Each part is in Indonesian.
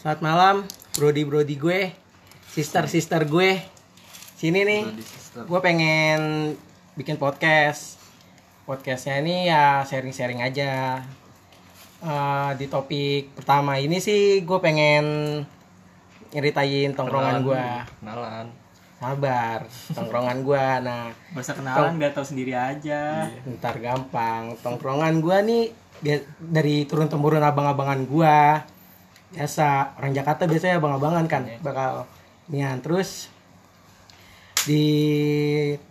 Selamat malam, brody-brody gue, sister-sister gue. Sini nih, gue pengen bikin podcast. Podcastnya ini ya sharing-sharing aja. Eh, di topik pertama ini sih gue pengen nyeritain tongkrongan gue. kenalan Sabar, tongkrongan gue. Nah, usah kenalan, gak tau sendiri aja. ntar gampang. Tongkrongan gue nih dari turun temurun abang-abangan gua. Biasa orang Jakarta biasanya abang-abangan kan bakal nian. Terus di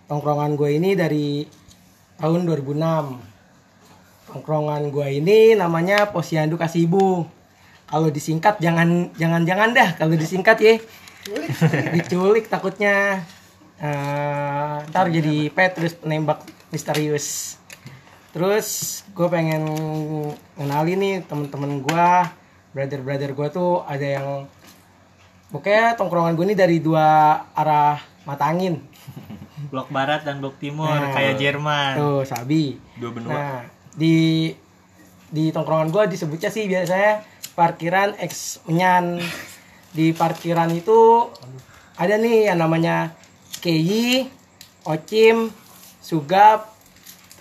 tongkrongan gue ini dari tahun 2006 tongkrongan gue ini namanya Posyandu Kasibu. Kalau disingkat jangan jangan jangan dah. Kalau disingkat ya diculik takutnya. Eh, ntar jadi Petrus penembak misterius terus gue pengen kenalin nih temen-temen gue brother brother gue tuh ada yang pokoknya tongkrongan gue ini dari dua arah mata angin Blok barat dan blok timur, Nah. kayak Jerman. tuh sabi dua benua nah di di tongkrongan gue disebutnya sih biasanya parkiran X menyan di parkiran itu ada nih yang namanya Keyi, Ocim, Sugap,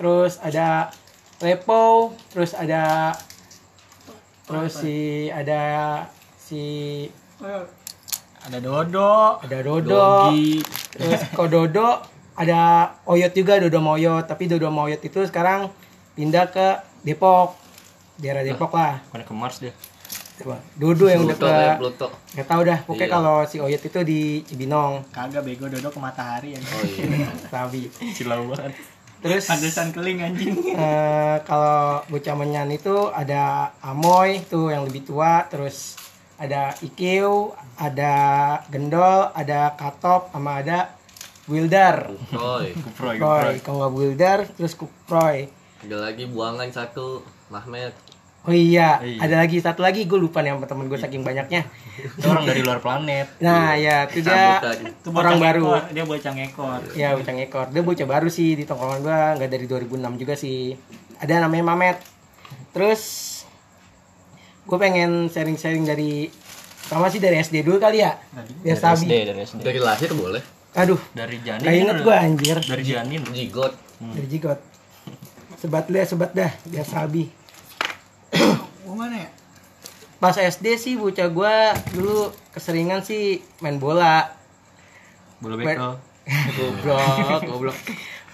terus ada Lepo, terus ada terus si ada si Ada Dodo. ada Dodo, Dogi terus Kododo ada Oyot juga Dodo Moyot tapi Dodo Moyot itu sekarang pindah ke Depok daerah Depok lah mana ke Mars dia Coba. Dodo yang udah Pluto ke Pluto. nggak tahu dah pokoknya Iya. kalau si Oyot itu di Cibinong Kagak bego Dodo ke matahari ya. Oh iya. Sabi silau banget terus Pantesan keling anjing. eh, kalau bocah menyan itu ada Amoy tuh yang lebih tua terus ada Ikiu ada Gendol ada Katop sama ada Wilder Roy. kuproy Kuproy kalau nggak Wilder terus Kuproy Ada lagi buangan satu. Mahmed. Oh iya, Iya. ada lagi satu lagi gue lupa nih sama temen gue saking banyaknya. Itu orang dari luar planet. Nah ya itu dia. Itu orang baru. Dia bocah ngekor. ya bocah ngekor. Dia bocah baru sih di tongkrongan gua nggak dari 2006 juga sih. Ada namanya Mamet. Terus gue pengen sharing-sharing dari sama sih dari SD dulu kali ya? Biar dari SD sabi. Dari SD Dari lahir boleh. aduh dari janin gak inget gue anjir. Dari janin Jigot. dari jigot. Sebat lu ya sebat dah biar sabi Mana ya? pas SD sih bocah gua dulu keseringan sih main bola bola bekel goblok goblok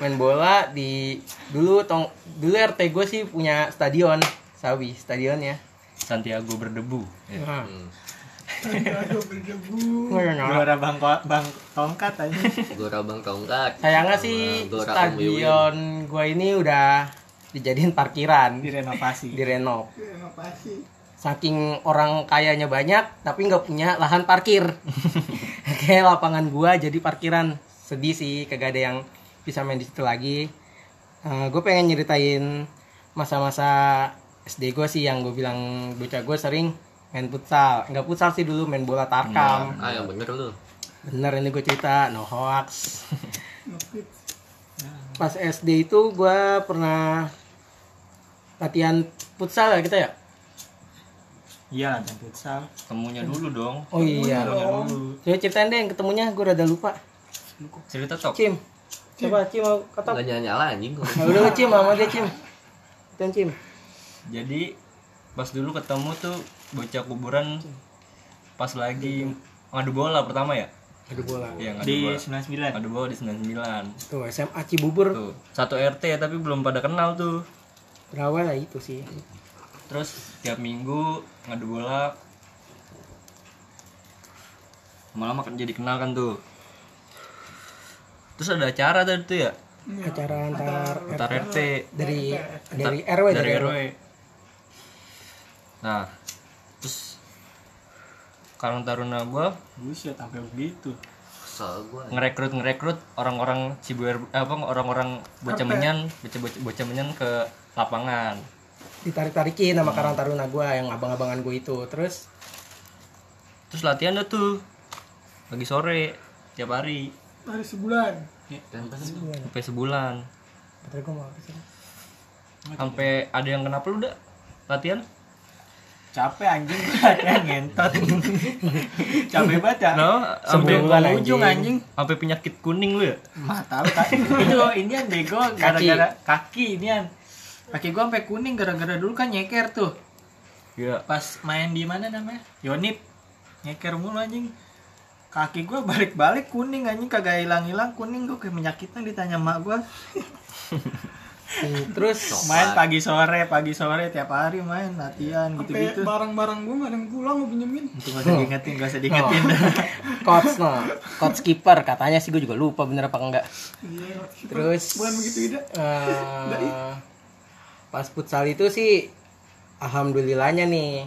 main bola di dulu tong dulu RT gue sih punya stadion sawi stadionnya Santiago berdebu ya. nah, Hmm. Gelora bang, bang tongkat aja. Gora Bang Tongkat. sayangnya sih Gora stadion gue ini udah dijadiin parkiran. Direnovasi. direnov. Saking orang kayanya banyak tapi nggak punya lahan parkir. Kayak lapangan gua jadi parkiran. Sedih sih kagak ada yang bisa main di situ lagi. Gue pengen nyeritain masa-masa SD gue sih yang gue bilang bocah gue sering main futsal. Nggak futsal sih dulu main bola tarkam. Ah yang bener lu. bener ini gue cerita no hoax pas SD itu gue pernah latihan futsal ya kita ya? Iya, dan futsal. temunya dulu dong. Oh iya. Dulu. coba ceritain deh yang ketemunya gue rada lupa. Cerita tok. Cim. Coba Cim mau kata. Enggak nyala-nyala anjing. nah, udah Cim sama dia Cim. Dan Cim. Jadi pas dulu ketemu tuh bocah kuburan pas lagi ngadu bola pertama ya aduh bola. Iya ngadu Di bola. 99. ngadu bola di 99 tuh SMA Cibubur. Tuh satu RT tapi belum pada kenal tuh. Berawal lah itu sih. Terus tiap minggu ngadu bola. Lama-lama kan jadi kenal kan tuh. Terus ada acara tadi tuh ya? Acara antar antar RT dari dari RW dari RW nah terus Karang Taruna gua Buset, sampai begitu. Kesel gua. ngerekrut ngerekrut orang-orang Cibuer apa orang-orang bocah menyan bocah bocah, bocah menyan ke lapangan. Ditarik tarikin sama Karang Taruna gue yang abang-abangan gue itu. Terus? Terus latihan dah tuh. Pagi sore tiap hari. Hari sebulan. Dan pas sampai sebulan. Bentar gue mau sampai ada yang kenapa lu dah latihan capek anjing. Latihan ngentot. Capek banget ya. No, sampai ujung anjing. sampai penyakit kuning lu ya? mah tahu kan itu ini yang bego gara-gara kaki ini kaki gua sampai kuning gara-gara dulu kan nyeker tuh. Iya. pas main di mana namanya? Yonip. Nyeker mulu anjing. Kaki gua balik-balik kuning anjing. Kagak hilang-hilang kuning. Gua kayak menyakitnya ditanya mak gua Hmm, terus main pagi sore pagi sore tiap hari main latihan gitu-gitu. barang-barang gue gak ada yang pulang gue pinjemin. Itu gak usah diingetin gak usah diingetin. Coach no. Coach keeper katanya sih gue juga lupa bener apa enggak. Iya terus bukan begitu ida. eh, pas futsal itu sih alhamdulillahnya nih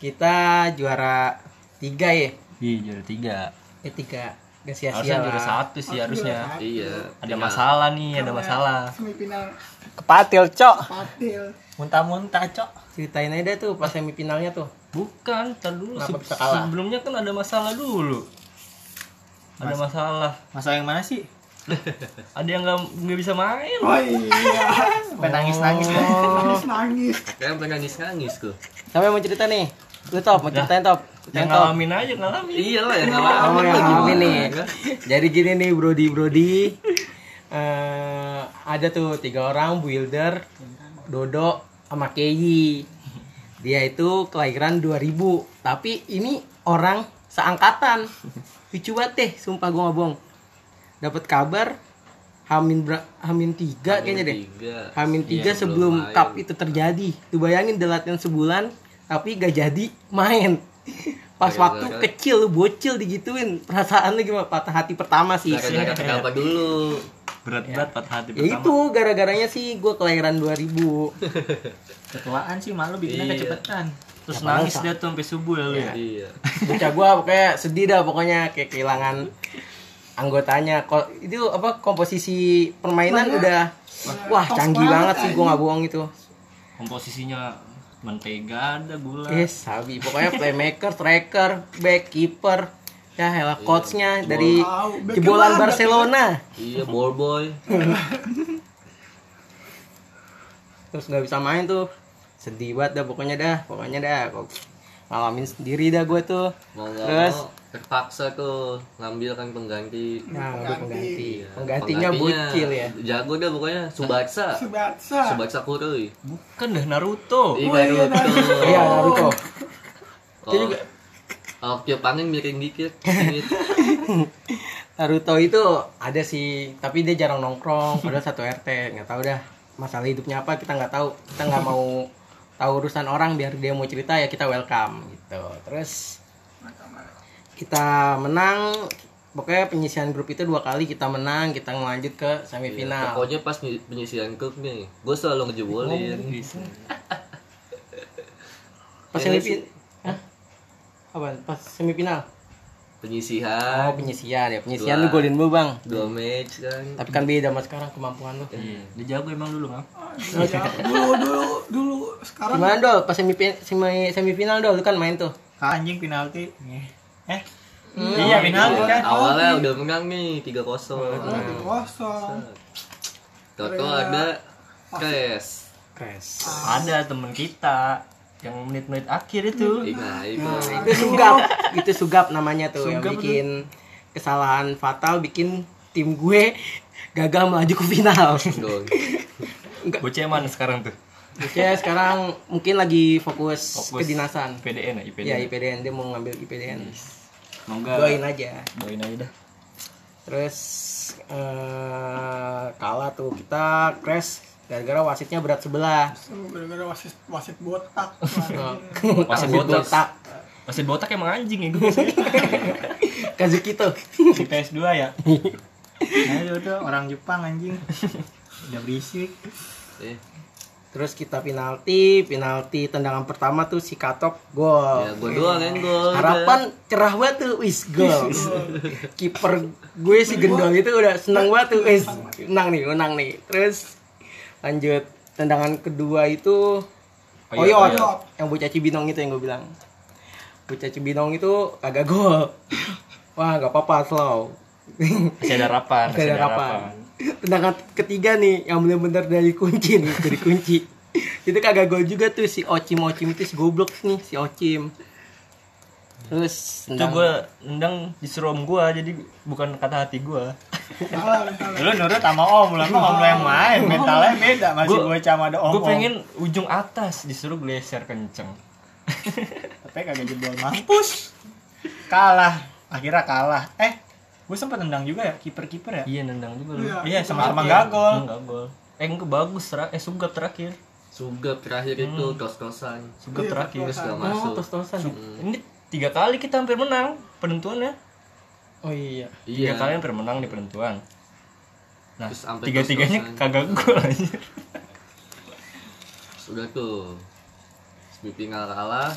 kita juara tiga ya? Iya, juara tiga. eh tiga gak sia-sia Harusnya juara satu sih harusnya. Iya. Ada masalah nih, ada masalah. semifinal kepatil cok patil muntah-muntah cok ceritain aja deh tuh pas semifinalnya tuh Bukan, tar dulu. Kenapa Se- bisa kalah? Sebelumnya kan ada masalah dulu. Ada masalah. masalah yang mana sih Ada yang nggak nggak bisa main. oh iya sampai nangis-nangis kan nangis nangis Kayak sampai nangis-nangis tuh. siapa yang mau cerita nih lu top mau ceritain top Yang ngalamin aja ngalamin. Iya lah yang ngalamin. Oh, yang ngalamin nih. Jadi gini nih Brody Brody. eh ada tuh tiga orang Wilder, Dodo, sama Keyi. Dia itu kelahiran 2000, tapi ini orang seangkatan. Lucu banget deh, sumpah gua nggak bohong. Dapat kabar Hamin bra- Hamin tiga kayaknya deh. Hamin tiga Iya, sebelum cup itu terjadi. Tuh bayangin udah latihan sebulan tapi gak jadi main. Pas waktu kecil lu bocil digituin. Perasaan lu gimana? Patah hati pertama sih. Gara-gara kenapa dulu? Berat-berat patah hati Ya itu gara-garanya sih gue kelahiran 2000. ketuaan sih malu bikinnya Iya. kecepatan Terus Ya, nangis dia tuh sampai subuh ya lu ya. Iya. Bocah gue pokoknya sedih dah pokoknya kayak kehilangan anggotanya. Kok itu apa komposisi permainan udah wah canggih banget sih gue nggak bohong itu. Komposisinya mentega ada gula. Eh sabi pokoknya playmaker, striker, back, keeper. Ya elah coachnya dari Tahu, back jebolan Barcelona. Iya, ball boy. Terus nggak bisa main tuh. Sedih banget dah pokoknya dah, pokoknya dah. Ngalamin sendiri dah gue tuh. Mau Terus mau terpaksa tuh ngambil kan pengganti. nah udah pengganti. Iya. Penggantinya bocil ya. Jago dah pokoknya Subatsa. Subatsa Subatsa Kuroy. Bukan dah Naruto. Iya, Naruto. Iya, Naruto. Oh, juga. Oh, tiup angin miring dikit. dikit. Naruto itu ada sih, tapi dia jarang nongkrong. Padahal satu RT, nggak tahu dah masalah hidupnya apa kita nggak tahu. Kita nggak mau tahu urusan orang biar dia mau cerita ya kita welcome gitu. Terus kita menang. Pokoknya penyisian grup itu dua kali kita menang, kita ngelanjut ke semifinal. Pokoknya pas penyi- penyisian grup nih, gue selalu ngejebolin. Pas Ya, semifinal. Hah? Apa? Pas semifinal. Penyisihan, Oh, penyisian ya. Penyisian Dua. lu golin lu, Bang. dua match kan. Tapi kan beda sama sekarang kemampuan lu. Iya, dia jago emang dulu kan. dulu dulu dulu sekarang Gimana dol? Pas semifinal, semifinal dol, lu kan main tuh. anjing penalti eh iya penalti kan Awalnya udah menang nih 3-0. lagi kosong Toto ada Crash. Crash. Ada temen kita yang menit-menit akhir itu. Nah, itu. Itu sugap, itu sugap namanya tuh yang bikin kesalahan fatal bikin tim gue gagal melaju ke final. Bocah mana sekarang tuh? Oke, sekarang mungkin lagi fokus, Fokus. kedinasan. PDN ya, IPDN. Ya IPDN dia mau ngambil IPDN. Semoga Doain aja. doain aja dah. Terus eh kalah tuh kita crash gara-gara wasitnya berat sebelah. gara-gara wasit wasit botak Wasit botak. Wasit botak emang anjing ya gue. Kazuki tuh. di PS2 ya nah itu tuh orang Jepang anjing udah berisik Eh, Terus kita penalti, penalti tendangan pertama tuh si Katok gol. ya gue doang kan gol. Harapan cerah banget tuh, wis gol. Kiper gue si Gendol itu udah seneng banget tuh, wis menang nih, menang nih. Terus lanjut tendangan kedua itu Oyot, yang bocah Cibinong itu yang gue bilang. Bocah Cibinong itu kagak gol. Wah, gak apa-apa, slow. Masih ada harapan, Masih ada harapan. Tendangan ketiga nih yang benar-benar dari kunci nih, dari kunci. itu kagak gol juga tuh si Ocim Ocim itu si goblok nih si Ocim terus itu nendang- gue nendang disuruh om gue jadi bukan kata hati gue. Lu nurut sama om, lu emang om lu yang main, mentalnya beda, masih Gua- bocah sama ada om. gue pengen ujung atas disuruh geser kenceng tapi kagak jebol mampus. Kalah, akhirnya kalah. Eh, gue sempet nendang juga ya, kiper-kiper ya? iya nendang juga lu Iya. Iya, sama-sama gagol. enggak gol eh enggak bagus terak eh sugap terakhir Sugap terakhir itu kos-kosan. sugap Iya, terakhir kos-kosan. Gak oh masuk. tos-tosan ini tiga kali kita hampir menang penentuannya oh iya tiga Iya. kali hampir menang di penentuan nah Terus sampai tiga tiganya kagak gol aja Sudah tuh. Semifinal kalah.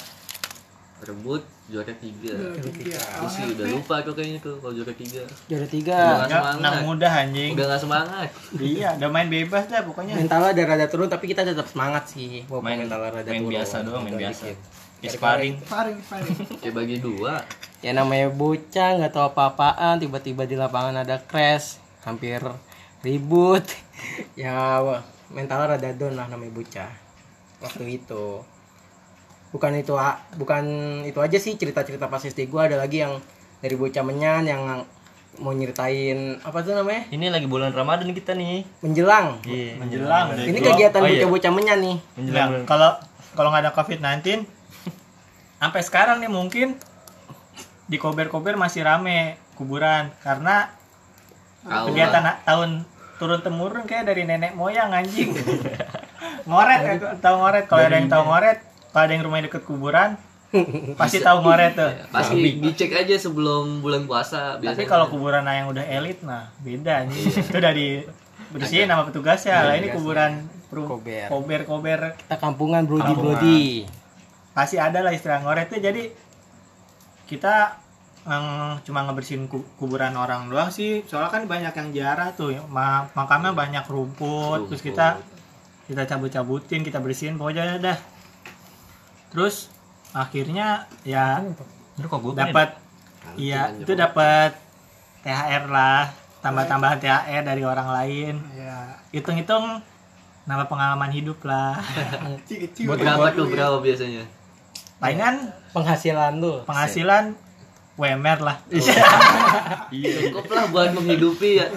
Rebut juara tiga. Iya. Gue sih udah lupa tuh kayaknya tuh kalau juara tiga. juara Udah tiga gak Enggak, semangat. nang mudah anjing. Udah gak semangat. Iya, udah main bebas dah pokoknya. mentalnya ada rada turun tapi kita tetap semangat sih walaupun main mentalnya rada main turun. biasa doang main biasa ya sparring Paring, paring. Kayak bagi dua. ya namanya bocah nggak tahu apa-apaan tiba-tiba di lapangan ada crash hampir ribut ya wah, mentalnya rada down lah namanya bocah waktu itu bukan itu ah, bukan itu aja sih cerita-cerita pas SD gue ada lagi yang dari bocah menyan yang mau nyeritain apa tuh namanya? Ini lagi bulan ramadan kita nih. Menjelang. Iya Menjelang. udah ini kegiatan Oh, iya. bocah-bocah menyan nih. Menjelang Ya, bulan kalau kalau nggak ada COVID-19 sampai sekarang nih mungkin di kober-kober masih rame kuburan. Karena Kau kegiatan tahun turun temurun kayak dari nenek moyang anjing. Ngoret ya tahu ngoret. Kalau ada yang tahu ngoret kalau ada yang rumahnya deket kuburan pasti tahu ngoret tuh. Pasti dicek aja sebelum bulan puasa. tapi kalau kuburan yang udah elit nah beda anjing itu dari bersihin sama petugasnya. Lah ini kuburan Kober. kober kober. Kita kampungan brodi brodi pasti ada lah istilah ngoret tuh. Jadi kita em, cuma ngebersihin ku- kuburan orang doang sih. Soalnya kan banyak yang ziarah tuh. Ma- makamnya banyak rumput. Terus kita kita cabut-cabutin kita bersihin. Pokoknya dah terus akhirnya ya Aduh, kok gue dapat iya itu dapat THR lah tambah-tambahan THR dari orang lain. Ya, hitung-hitung nama pengalaman hidup lah. Kecil-kecil. berapa tuh berapa biasanya? palingan penghasilan lu. penghasilan WMR lah. Cukup lah buat menghidupi ya.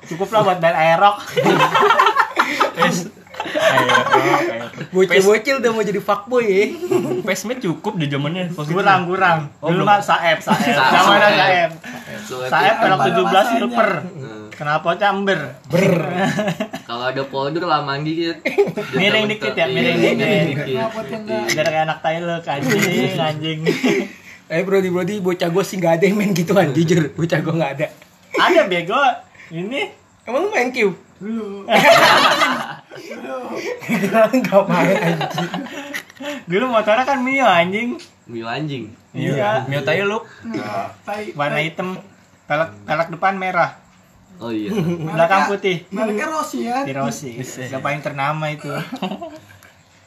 cukup lah buat bayar aerok bocil-bocil udah mau jadi fuckboy ya Pesmet cukup di zamannya. Kurang kurang Oh, dulu belum. mah saeb saeb. Saeb. sama ada saeb? Soalnya saeb. Pelok Pada 17 masanya. silver Hmm. kenapa camber? Kalau ada powder lama dikit. Miring dikit ya, miring dikit. Biar kayak anak Thailand anjing anjing. Eh brodi brodi bocah gue sih nggak ada yang main gituan jujur. Bocah gue nggak ada. ada bego. Ini? Emang lu main Q? Dulu. Nggak main anjing. dulu motornya kan Mio anjing Mio anjing. iya Mio tayo lu Enggak. Tai. warna hitam pelek pelek depan merah Oh iya. belakang putih Mereknya Rossi ya. Tirosi siapa yang ternama itu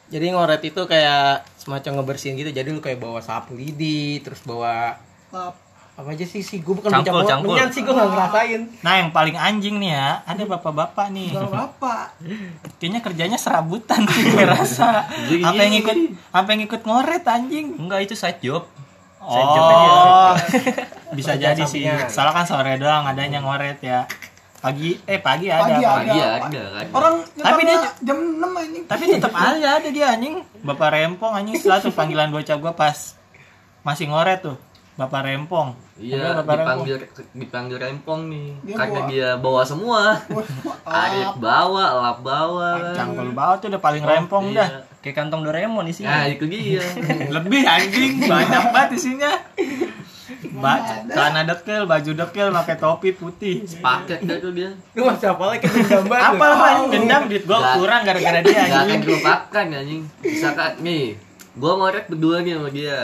Jadi ngoret itu kayak semacam ngebersihin gitu. Jadi lu kayak bawa sapu lidi, terus bawa Lap. Apa aja sih sih gue bukan Cangkul, bocah cangkul. menyan sih gue nggak ngerasain. nah yang paling anjing nih ya ada bapak-bapak nih apa. kayaknya kerjanya serabutan sih gue rasa apa yang ikut apa yang ikut ngoret anjing enggak itu side job Side job aja. oh bisa Kerja jadi sih soalnya kan sore doang adanya ngoret ya pagi eh pagi ada Pagi pagi. Pagi Ada, ada kan. Orang Tapi dia- jam 6 anjing. tapi tetap aja ada dia anjing bapak rempong anjing setelah tuh panggilan bocah gua pas masih ngoret tuh bapak rempong Iya, bapak dipanggil dipanggil rempong nih. Dia Karena bawa. dia bawa semua. Arit bawa, lap bawa. cangkul bawah tuh udah paling rempong Iya. dah kayak kantong Doraemon isinya Nah, itu dia. lebih anjing banyak banget isinya ba celana dekel baju dekel pakai topi putih Paket dah tuh dia. Lu masih apa lagi banget. apa anjing dendam duit gua kurang gara-gara dia Gak akan anjing gue makan anjing. Misalkan nih, gua ngorek berdua nih sama dia.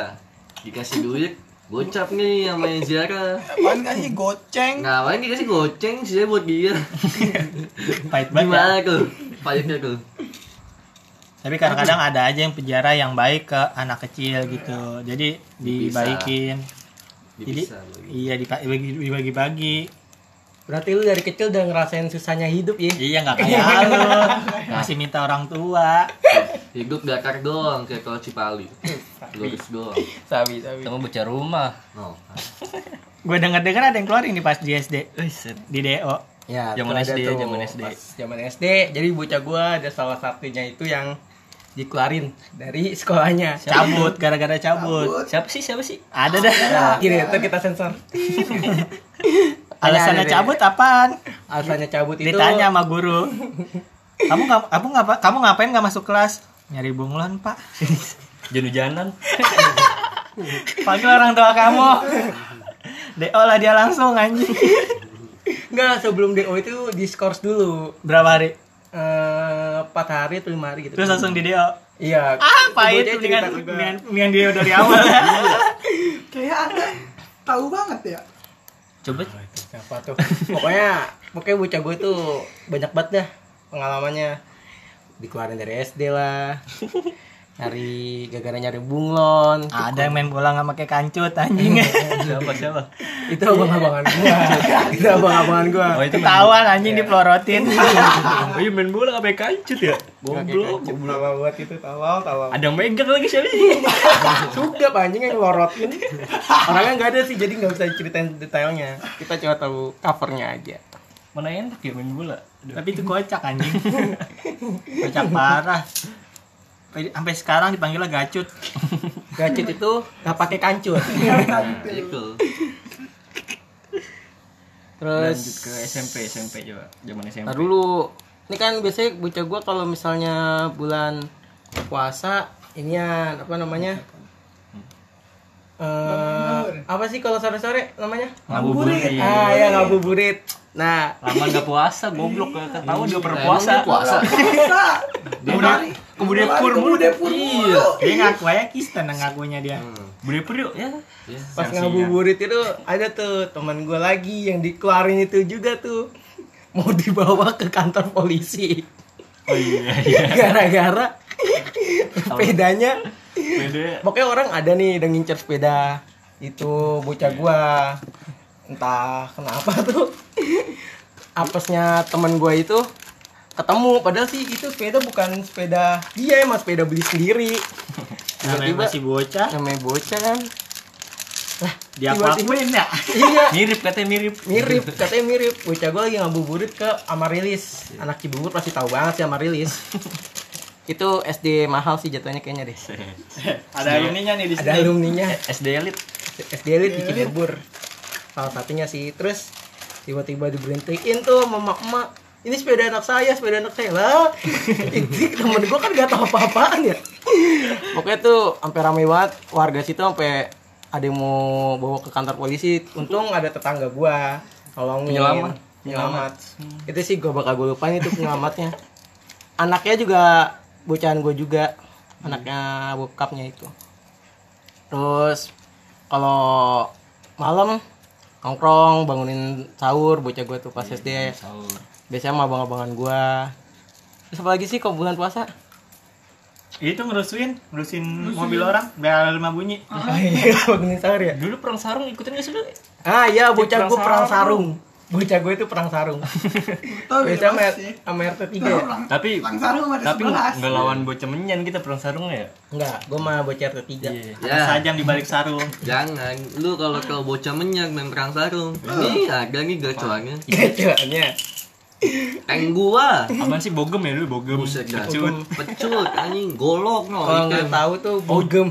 Dikasih duit, gocap nih sama yang ziarah. Apaan kan sih goceng. Nah, main dikasih goceng sih buat dia. pahit banget ya. Gimana tuh? Pahitnya tuh. tapi kadang-kadang ada aja yang penjara yang baik ke anak kecil gitu jadi dibaikin jadi Dipisah lagi. iya dibagi-bagi Berarti lu dari kecil udah ngerasain susahnya hidup ya? Iya nggak kayak lu. Masih minta orang tua. Hidup datar doang kayak kalau Cipali. Lurus doang. Sabi, sabi. Kamu bocah rumah. Oh. Gue denger-denger ada yang keluar ini pas di SD Wih, di DO. Ya, Zaman SD, tuh, zaman SD. pas Zaman SD. Jadi bocah gua ada salah satunya itu yang dikeluarin dari sekolahnya. Cabut gara-gara cabut. Siapa sih? Siapa sih? Ada dah. Gini, ntar kita sensor. Alasannya Ada cabut apaan? Alasannya cabut itu Ditanya sama guru. Kamu nggak kamu ngapa kamu ngapain nggak masuk kelas? Nyari bunglon pak. Jan-janan. Panggil orang tua kamu. DO lah dia langsung anjing. Enggak, sebelum DO itu diskors dulu. Berapa hari? Eh, 4 hari atau 5 hari gitu. Terus langsung di DO. Iya. Ah, pahit Bocah dengan dengan dengan DO dari awal. Kayak anda tahu banget ya. Coba. Siapa tuh? Pokoknya pokoknya bocah gue tuh banyak banget dah pengalamannya. Dikeluarin dari SD lah. Nyari gara-gara nyari bunglon. Ada yang main bola nggak pakai kancut anjing. Siapa? Siapa? Itu abang-abangan gua. itu abang-abangan gua. Oh, itu Ketahuan anjing dipelorotin. bola. Oh, iya main bola gak pakai kancut ya? Goblok. Goblok buat itu tawal, tawal. Ada yang megang lagi siapa sih? Sudah anjing yang ngelorotin. Orangnya nggak ada sih, jadi nggak bisa ceritain detailnya. Kita cuma tahu covernya aja. Mana enak ya main bola? Tapi itu kocak anjing. Kocak parah. Sampai sampai sekarang dipanggilnya gacut. Gacit itu nggak pakai kancut. Itu. Terus Lanjut ke SMP, SMP coba. Zaman SMP. Ntar dulu. Ini kan biasanya bocah gua kalau misalnya bulan puasa inian apa namanya? Eh apa sih kalau sore-sore namanya? Ngabuburit. Ah ya ngabuburit. Nah, Lama gak puasa, goblok gak ketahuan dia Emang berpuasa. dia puasa. Kemudian kemudian pur mulu. Iya. Dia ngaku aja Kristen ngakunya dia. Budaya pur yuk ya. Iya. pas ngabuburit itu ada tuh teman gua lagi yang dikeluarin itu juga tuh mau dibawa ke kantor polisi Oh iya iya. gara-gara sepedanya Beda. pokoknya orang ada nih udah ngincer sepeda itu bocah gua entah kenapa tuh apesnya teman gua itu ketemu. Padahal sih itu sepeda bukan sepeda dia emang sepeda beli sendiri. Namanya tiba-tiba masih bocah. namanya bocah kan. Dia tiba-tiba- akuin ya. iya. Mirip katanya mirip. mirip katanya mirip. Bocah gua lagi ngabuburit ke Amarilis. Anak Cibubur pasti tahu banget sih Amarilis. Itu SD mahal sih jatuhnya kayaknya deh. Ada ininya nih di ada sini. alumninya. SD elit. SD Elite. Di Cibubur. Salah satunya sih. Terus tiba-tiba diberhentiin tuh sama emak ini sepeda anak saya sepeda anak saya. Lah temen gue kan gak tahu apa-apaan ya. Pokoknya tuh sampai ramai banget warga situ sampai ada yang mau bawa ke kantor polisi. Untung ada tetangga gua tolongin. Penyelamat. penyelamat. Itu sih gue bakal gue lupain itu penyelamatnya. Anaknya juga bocahan gue juga anaknya bokapnya itu. Terus kalau malam nongkrong bangunin sahur bocah gue tuh pas SD Sahur. Biasanya sama abang-abangan gue terus apa lagi sih kalau bulan puasa Itu ngerusuin, ngerusuin mobil orang biar lima bunyi. oh iya sahur ya Dulu perang sarung ikutin gak sih lu? ah iya bocah perang gue perang sarung. sarung bocah gue itu perang sarung Tahu biasanya sama, ya, sama RT 3 Tahu ya. Tapi Langsung ada tapi nggak lawan bocah menyan kita perang sarung ya. enggak gue mah bocah RT 3 Iya. Ya. sajam di balik sarung. Jangan, lu kalau kalau bocah menyak main perang sarung. Ini ada nih gacoannya. gacoannya Tank gua. Aman sih bogem ya dulu bogem. Buset. Pecut. Pecut anjing golok no. kalau nggak tahu tuh bogem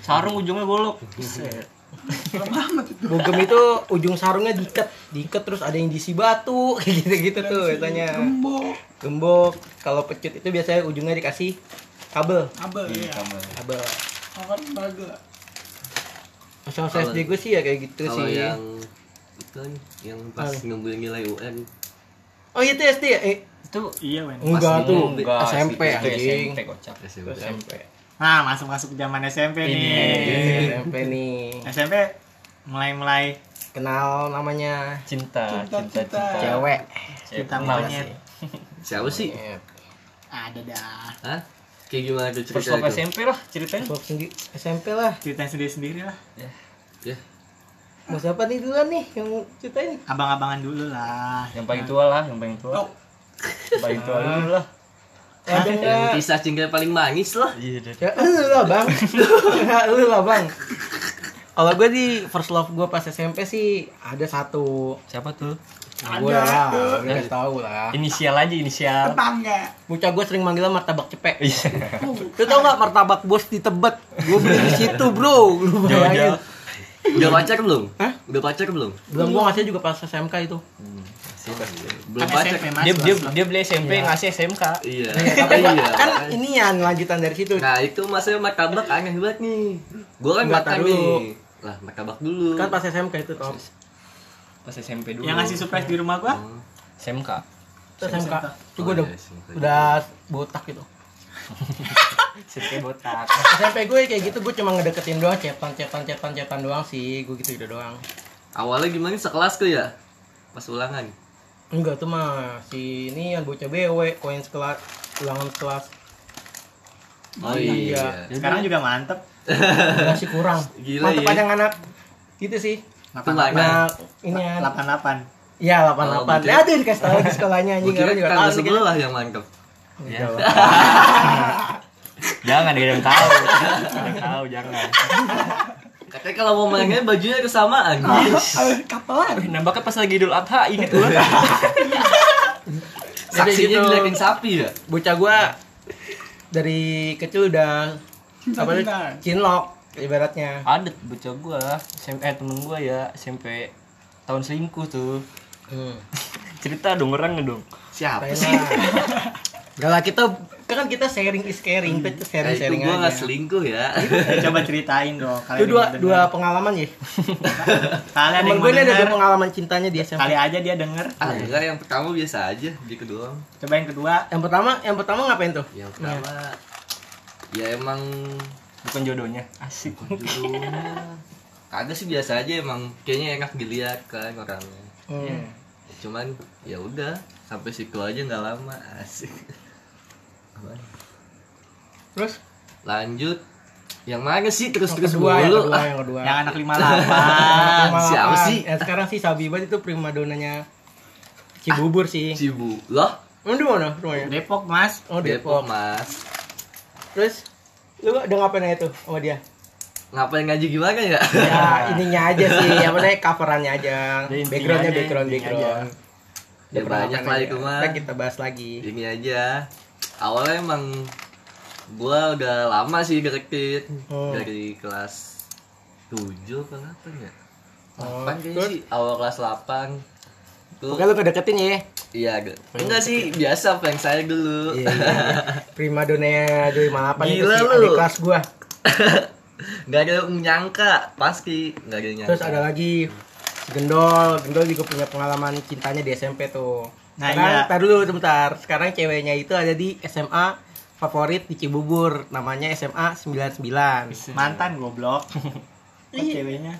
Sarung ujungnya golok. Itu. bogem itu ujung sarungnya diikat diikat terus ada yang diisi batu kayak gitu gitu tuh biasanya Gembok. gembok kalau pecut itu biasanya ujungnya dikasih kabel Abel Iya, ya. kamu. kabel Angkat baga. masa-masa SD gue sih ya kayak gitu Kalau sih yang itu kan, yang pas ngambil nilai UN oh itu SD ya eh Itu Iya, Wen. enggak tuh enggak SMP anjing SMP kocak. SMP. SMP Nah, masuk-masuk ke zaman SMP Ini. nih. SMP nih SMP mulai-mulai kenal namanya Cinta, Cinta, cinta, cinta. cinta. cewek Cinta monyet. Siapa sih? ada dah. Hah? Kayak gimana tuh cerita itu? SMP lah ceritanya. Sendiri SMP lah Ceritain sendiri-sendiri lah. Ya. Mau siapa nih duluan nih yang ceritain? abang-abangan dulu lah Yang paling tua lah, yang paling tua. Oh. Yang paling tua dulu lah. Ada Yang kisah cinta paling manis lah. Iya deh. Ya lu lah bang Ya, Lu lah bang Kalau gue di first love gue pas SMP sih ada satu Siapa tuh? Gue lah, gue udah tahu lah Inisial aja, inisial. Tetangga. Bocah gue sering manggilnya martabak cepek Iya. Lu tau gak martabak bos di Tebet? Gue beli di situ bro Lu bayangin Jauh-jauh. Udah pacar belum? Hah? Udah pacar belum? Belum gue ngasih juga pas SMK itu Belum kan pacar. SMP mas Dia dia dia beli SMP ngasih SMK. Iya. Tapi Iya. kan ini yang lanjutan dari situ Nah itu masanya martabak aneh banget nih. Gua kan makan dulu. nih. Lah martabak dulu. Kan pas SMK itu Tom Pas SMP dulu. yang ngasih surprise di rumah gua Oh, SMK. Itu SMK Itu Oh, udah, iya, SMK. udah botak gitu SMP botak. SMP gue kayak gitu gue cuma ngedeketin doang cetan cetan cetan cetan doang sih gue gitu gitu doang Awalnya gimana sekelas tuh ya? Pas ulangan. enggak tuh mah si ini yang bocah BW koin sekelas ulangan kelas Oh iya. iya. sekarang juga mantep masih kurang Gila, mantep iya. aja anak gitu sih mana? nah ini kan 88 iya Oh, 88 berarti- ya tuh dikasih tahu di sekolahnya anjing kira orang juga tahu sebelah yang mantep. Lah. Jangan ada yang tahu. Ada yang tahu jangan. Katanya kalau mau mainnya bajunya kesamaan. Kapelan. Eh, Nambahnya pas lagi Idul Adha inget gua. Saksinya gitu. diliatin sapi ya? bocah gue dari kecil udah apa tuh, cinlok ibaratnya Ada bocah gua, SMP eh, temen gua ya SMP tahun selingkuh tuh. hmm. Cerita dong orang dong. Siapa sih? Gak lah kita kan kita sharing is caring kita sharing Eh, itu sharing gua nggak aja. selingkuh ya. Eh, coba ceritain dong Itu kalian dua yang dua denger. pengalaman ya. kalian Temen yang gue ini ada dua pengalaman cintanya di SMP. kali aja dia denger Ah, enggak yang pertama biasa aja, di kedua. coba yang kedua Yang pertama yang pertama ngapain tuh? Yang pertama ya emang Bukan jodohnya. Asik. judulnya kagak sih biasa aja emang kayaknya enak dilihat kan orangnya. Hmm. Cuman ya udah sampai situ aja nggak lama asik. Terus Lanjut yang mana sih terus terus kedua, yang kedua, Ah, yang kedua. yang anak 58 Yang siapa sih? Ya, sekarang sih Sabi banget itu primadonanya Cibubur sih. Cibu loh di mana rumahnya? Depok mas Oh, Depok Depok. mas Terus lu udah ngapain aja tuh sama dia? ngapain ngaji gimana ya? Ya, ininya aja sih, apa namanya coverannya aja. Ya, Backgroundnya aja, background background. Ya, banyak lah itu mah. Ntar kita bahas lagi. Ini aja awalnya emang gua udah lama sih deketin Hmm. dari kelas 7 apa 8 ya? Oh, 8 kayaknya terus? sih awal kelas 8 tuh Pokoknya lu kedeketin ya. iya ge- enggak sih biasa prank saya dulu Iya, iya. Prima donanya Joy Malapan itu Gila lu. adik kelas gua. nggak ada yang menyangka pasti nggak ada yang nyangka Terus ada lagi Gendol, Gendol juga punya pengalaman cintanya di SMP tuh. Nah, Sekarang, iya. tar dulu sebentar. Sekarang ceweknya itu ada di SMA favorit di Cibubur, namanya SMA 99. mantan goblok Iya. ceweknya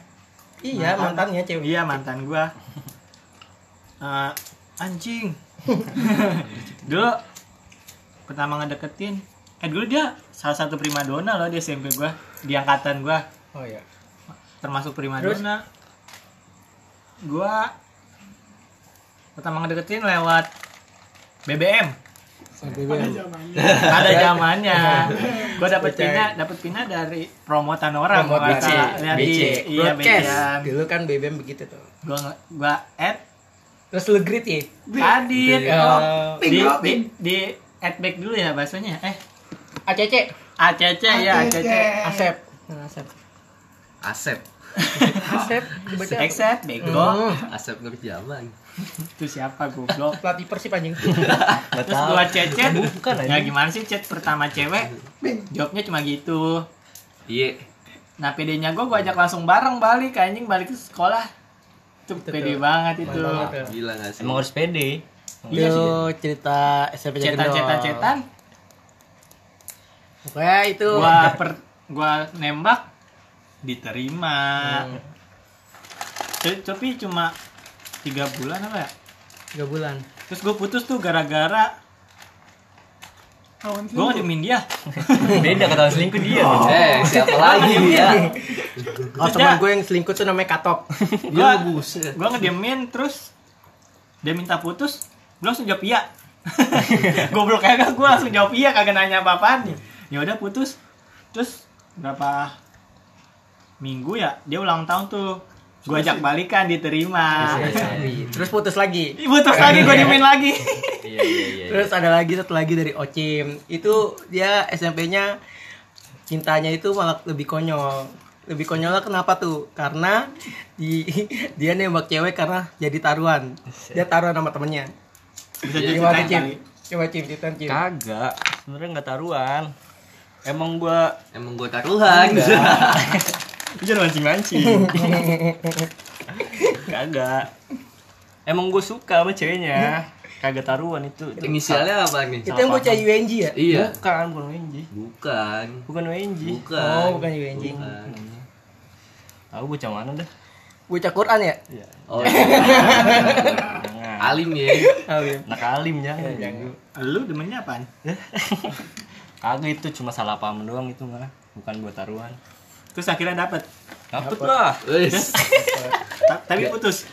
Iya, Mantan. mantannya cewek. iya mantan gua Eh, anjing dulu pertama ngedeketin eh dulu dia salah satu primadona loh di SMP gua di angkatan gua Oh iya. termasuk primadona gua pertama ngedeketin lewat BBM Pada zamannya. ada zamannya gua dapet pina dapet pina dari promotan orang Promote gua BC, di- BC, iya broadcast. BC Dulu kan BBM begitu tuh. gua nge- gua add Terus lu grit ya? Adit Ya. oh. Pink di, di, di add back dulu ya bahasanya eh ACC, ACC ya ACC Asep. Nah, Asep. Asep Asep dibaca. apa? accept bego Hmm. Asep Nur Jaman itu siapa goblok? Pelatih Persib anjing. Terus gua chat Bukan ya gimana sih chat pertama cewek? Jawabnya cuma gitu. Iya. Nah PD-nya gua gua ajak langsung bareng balik anjing. Balik ke sekolah. Itu pede banget itu. Banget. gila nggak sih? Emang harus pede. Iya sih. Itu cerita SMP cetan cetan cetan Pokoknya itu. Gua per gua nembak diterima. Hmm. Tapi cuma tiga bulan apa ya? Tiga bulan. terus gue putus tuh gara-gara gue ngedemin dia beda ketahuan selingkuh dia. Eh, siapa lagi ya? Kalau teman gue yang selingkuh tuh namanya Katok. Dia buset. gue ngediemin terus dia minta putus gue langsung jawab iya. Goblok kagak gue langsung jawab iya kagak nanya apa apaan ya udah putus. Terus berapa minggu ya dia ulang tahun tuh gue ajak balikan diterima Terus putus lagi. putus lagi gue diemin lagi iya iya iya Terus ada lagi satu lagi dari Ocim. Itu dia SMP-nya cintanya itu malah lebih konyol. Lebih konyolnya kenapa tuh? Karena di, dia nembak cewek karena jadi taruhan. Dia taruhan sama temennya. bisa Gimana ceritain Coba Cim, ceritain Cim. kagak sebenarnya nggak taruhan emang gua Emang gue taruhan. jangan mancing mancing kagak emang gue suka sama ceweknya kagak taruhan itu Inisialnya apa nih? Itu yang bocah UNG ya? Iya. bukan bukan WNJ Bukan. bukan WNJ Bukan. Oh, bukan UNG. Bukan. aku bocah mana dah Bocah Quran ya? Iya. Oh, jangan alim ya. Iya. nak alim jangan lu demennya apaan kagak itu cuma salah paham doang itu mah bukan buat taruhan terus akhirnya dapet dapet lah tapi putus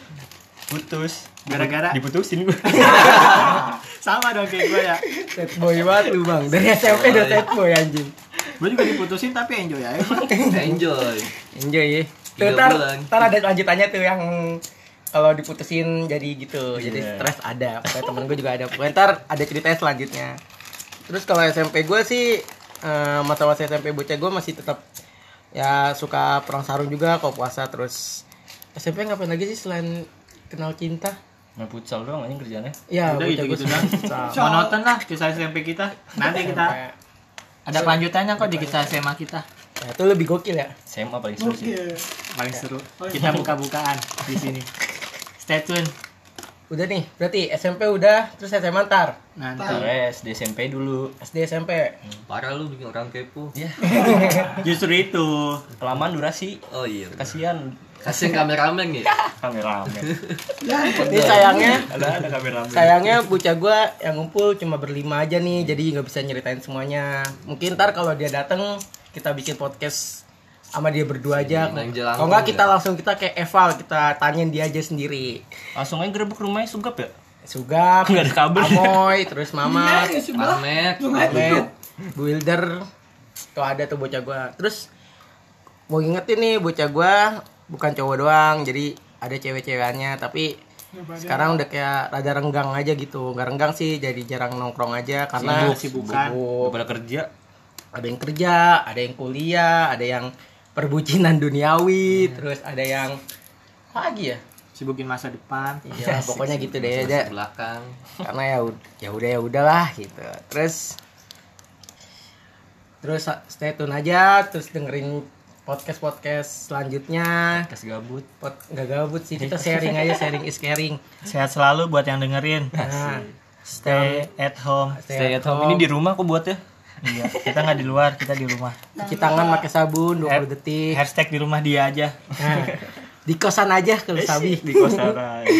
putus gara-gara diputusin gue sama dong kayak gue ya Sad boy banget lu bang. Dari SMP udah sad boy anjing. gue juga diputusin tapi enjoy aja Enjoy. Enjoy ya. Tuh, ntar, ntar ada lanjutannya tuh yang kalau diputusin jadi gitu. Jadi Iya. stres ada. Pokoknya temen gue juga ada. Pokoknya ntar ada ceritanya selanjutnya. Terus kalau SMP gue sih eh, masa-masa SMP bocah gue masih tetap ya suka perang sarung juga kalau puasa terus. SMP ngapain lagi sih selain kenal cinta? main futsal doang anjing kerjanya Ya, udah gitu gitu monoton lah kisah SMP kita. Nanti kita ada kelanjutannya kok di kisah SMA kita. Ya, itu lebih gokil ya. SMA paling seru sih. Paling seru. Kita buka-bukaan di sini. Stay tune Udah nih, berarti SMP udah, terus SMA ntar. nanti Terus di SMP dulu SD SMP. Parah lu bikin orang kepo. ya justru itu kelamaan durasi Oh iya. kasihan Kasih kameramen ya. kameramen Ini sayangnya ada ada kameramen sayangnya bocah gua yang ngumpul cuma berlima aja nih jadi nggak bisa nyeritain semuanya mungkin ntar kalau dia dateng kita bikin podcast sama dia berdua aja kalau nggak kita langsung kita kayak eval kita tanyain dia aja sendiri langsung aja gerebek rumahnya sugap ya Sugap Nggak ada kabel. Amoy terus Mama Iya. Ahmed. Ahmed Bu Wilder tuh ada tuh bocah gua terus mau ingetin nih bocah gua bukan cowok doang jadi ada cewek-cewekannya tapi sekarang udah kayak rada renggang aja gitu nggak renggang sih jadi jarang nongkrong aja karena Sibuk, sibukan. sibuk. pada kerja ada yang kerja ada yang kuliah ada yang perbucinan duniawi terus ada yang lagi ya? Sibukin masa depan. Iya pokoknya gitu deh aja belakang. karena ya ya udah ya udahlah gitu. Terus terus stay tune aja terus dengerin podcast podcast selanjutnya. Kas gabut. Pod, nggak gabut sih kita sharing aja sharing is caring. Sehat selalu buat yang dengerin. Nah stay at home. stay at home. ini di rumah kok buat ya iya kita nggak di luar kita di rumah. Cuci tangan pakai sabun 20 detik. hashtag di rumah dia aja. Nah, di kosan aja kalau sabi. di kosan aja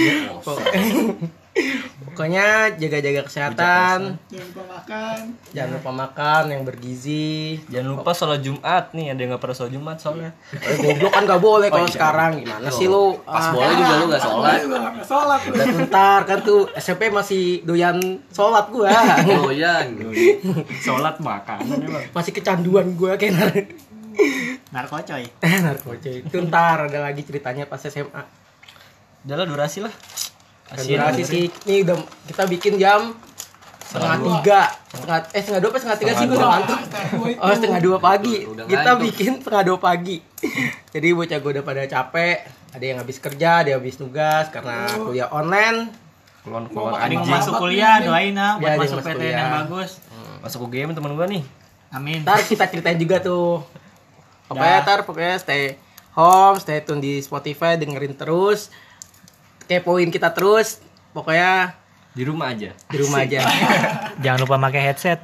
pokoknya jaga-jaga kesehatan. Jangan lupa makan. jangan lupa makan yang bergizi. Jangan lupa sholat jumat nih ada yang nggak pernah sholat jumat soalnya. Eh, goblok kan gak boleh kalau sekarang. Gimana sih lu? Pas Ah, bola juga lu gak sholat. Sholat. udah bentar kan tuh SMP masih doyan sholat gua. Doyan. sholat makanan emang masih kecanduan gua kayak nar narkocoy. Narkoba itu ntar ada lagi ceritanya pas SMA udah lah durasi lah durasi sih. Ini udah kita bikin jam setengah tiga. Setengah eh setengah dua apa setengah tiga sih? Gua udah ngantuk oh setengah dua pagi. Kita bikin setengah dua pagi. Jadi bocah gua udah pada capek. Ada yang habis kerja ada yang habis tugas karena kuliah online. Keluar keluar ada yang anjing masuk kuliah doain ah Ya, buat yang masuk PTN yang bagus. Masuk UGM teman gua nih. Amin. Ntar kita ceritain juga tuh. Pokoknya Dah. ntar pokoknya stay home stay tune di Spotify dengerin terus kepoin kita terus. Pokoknya di rumah aja. di rumah aja. Jangan lupa pakai headset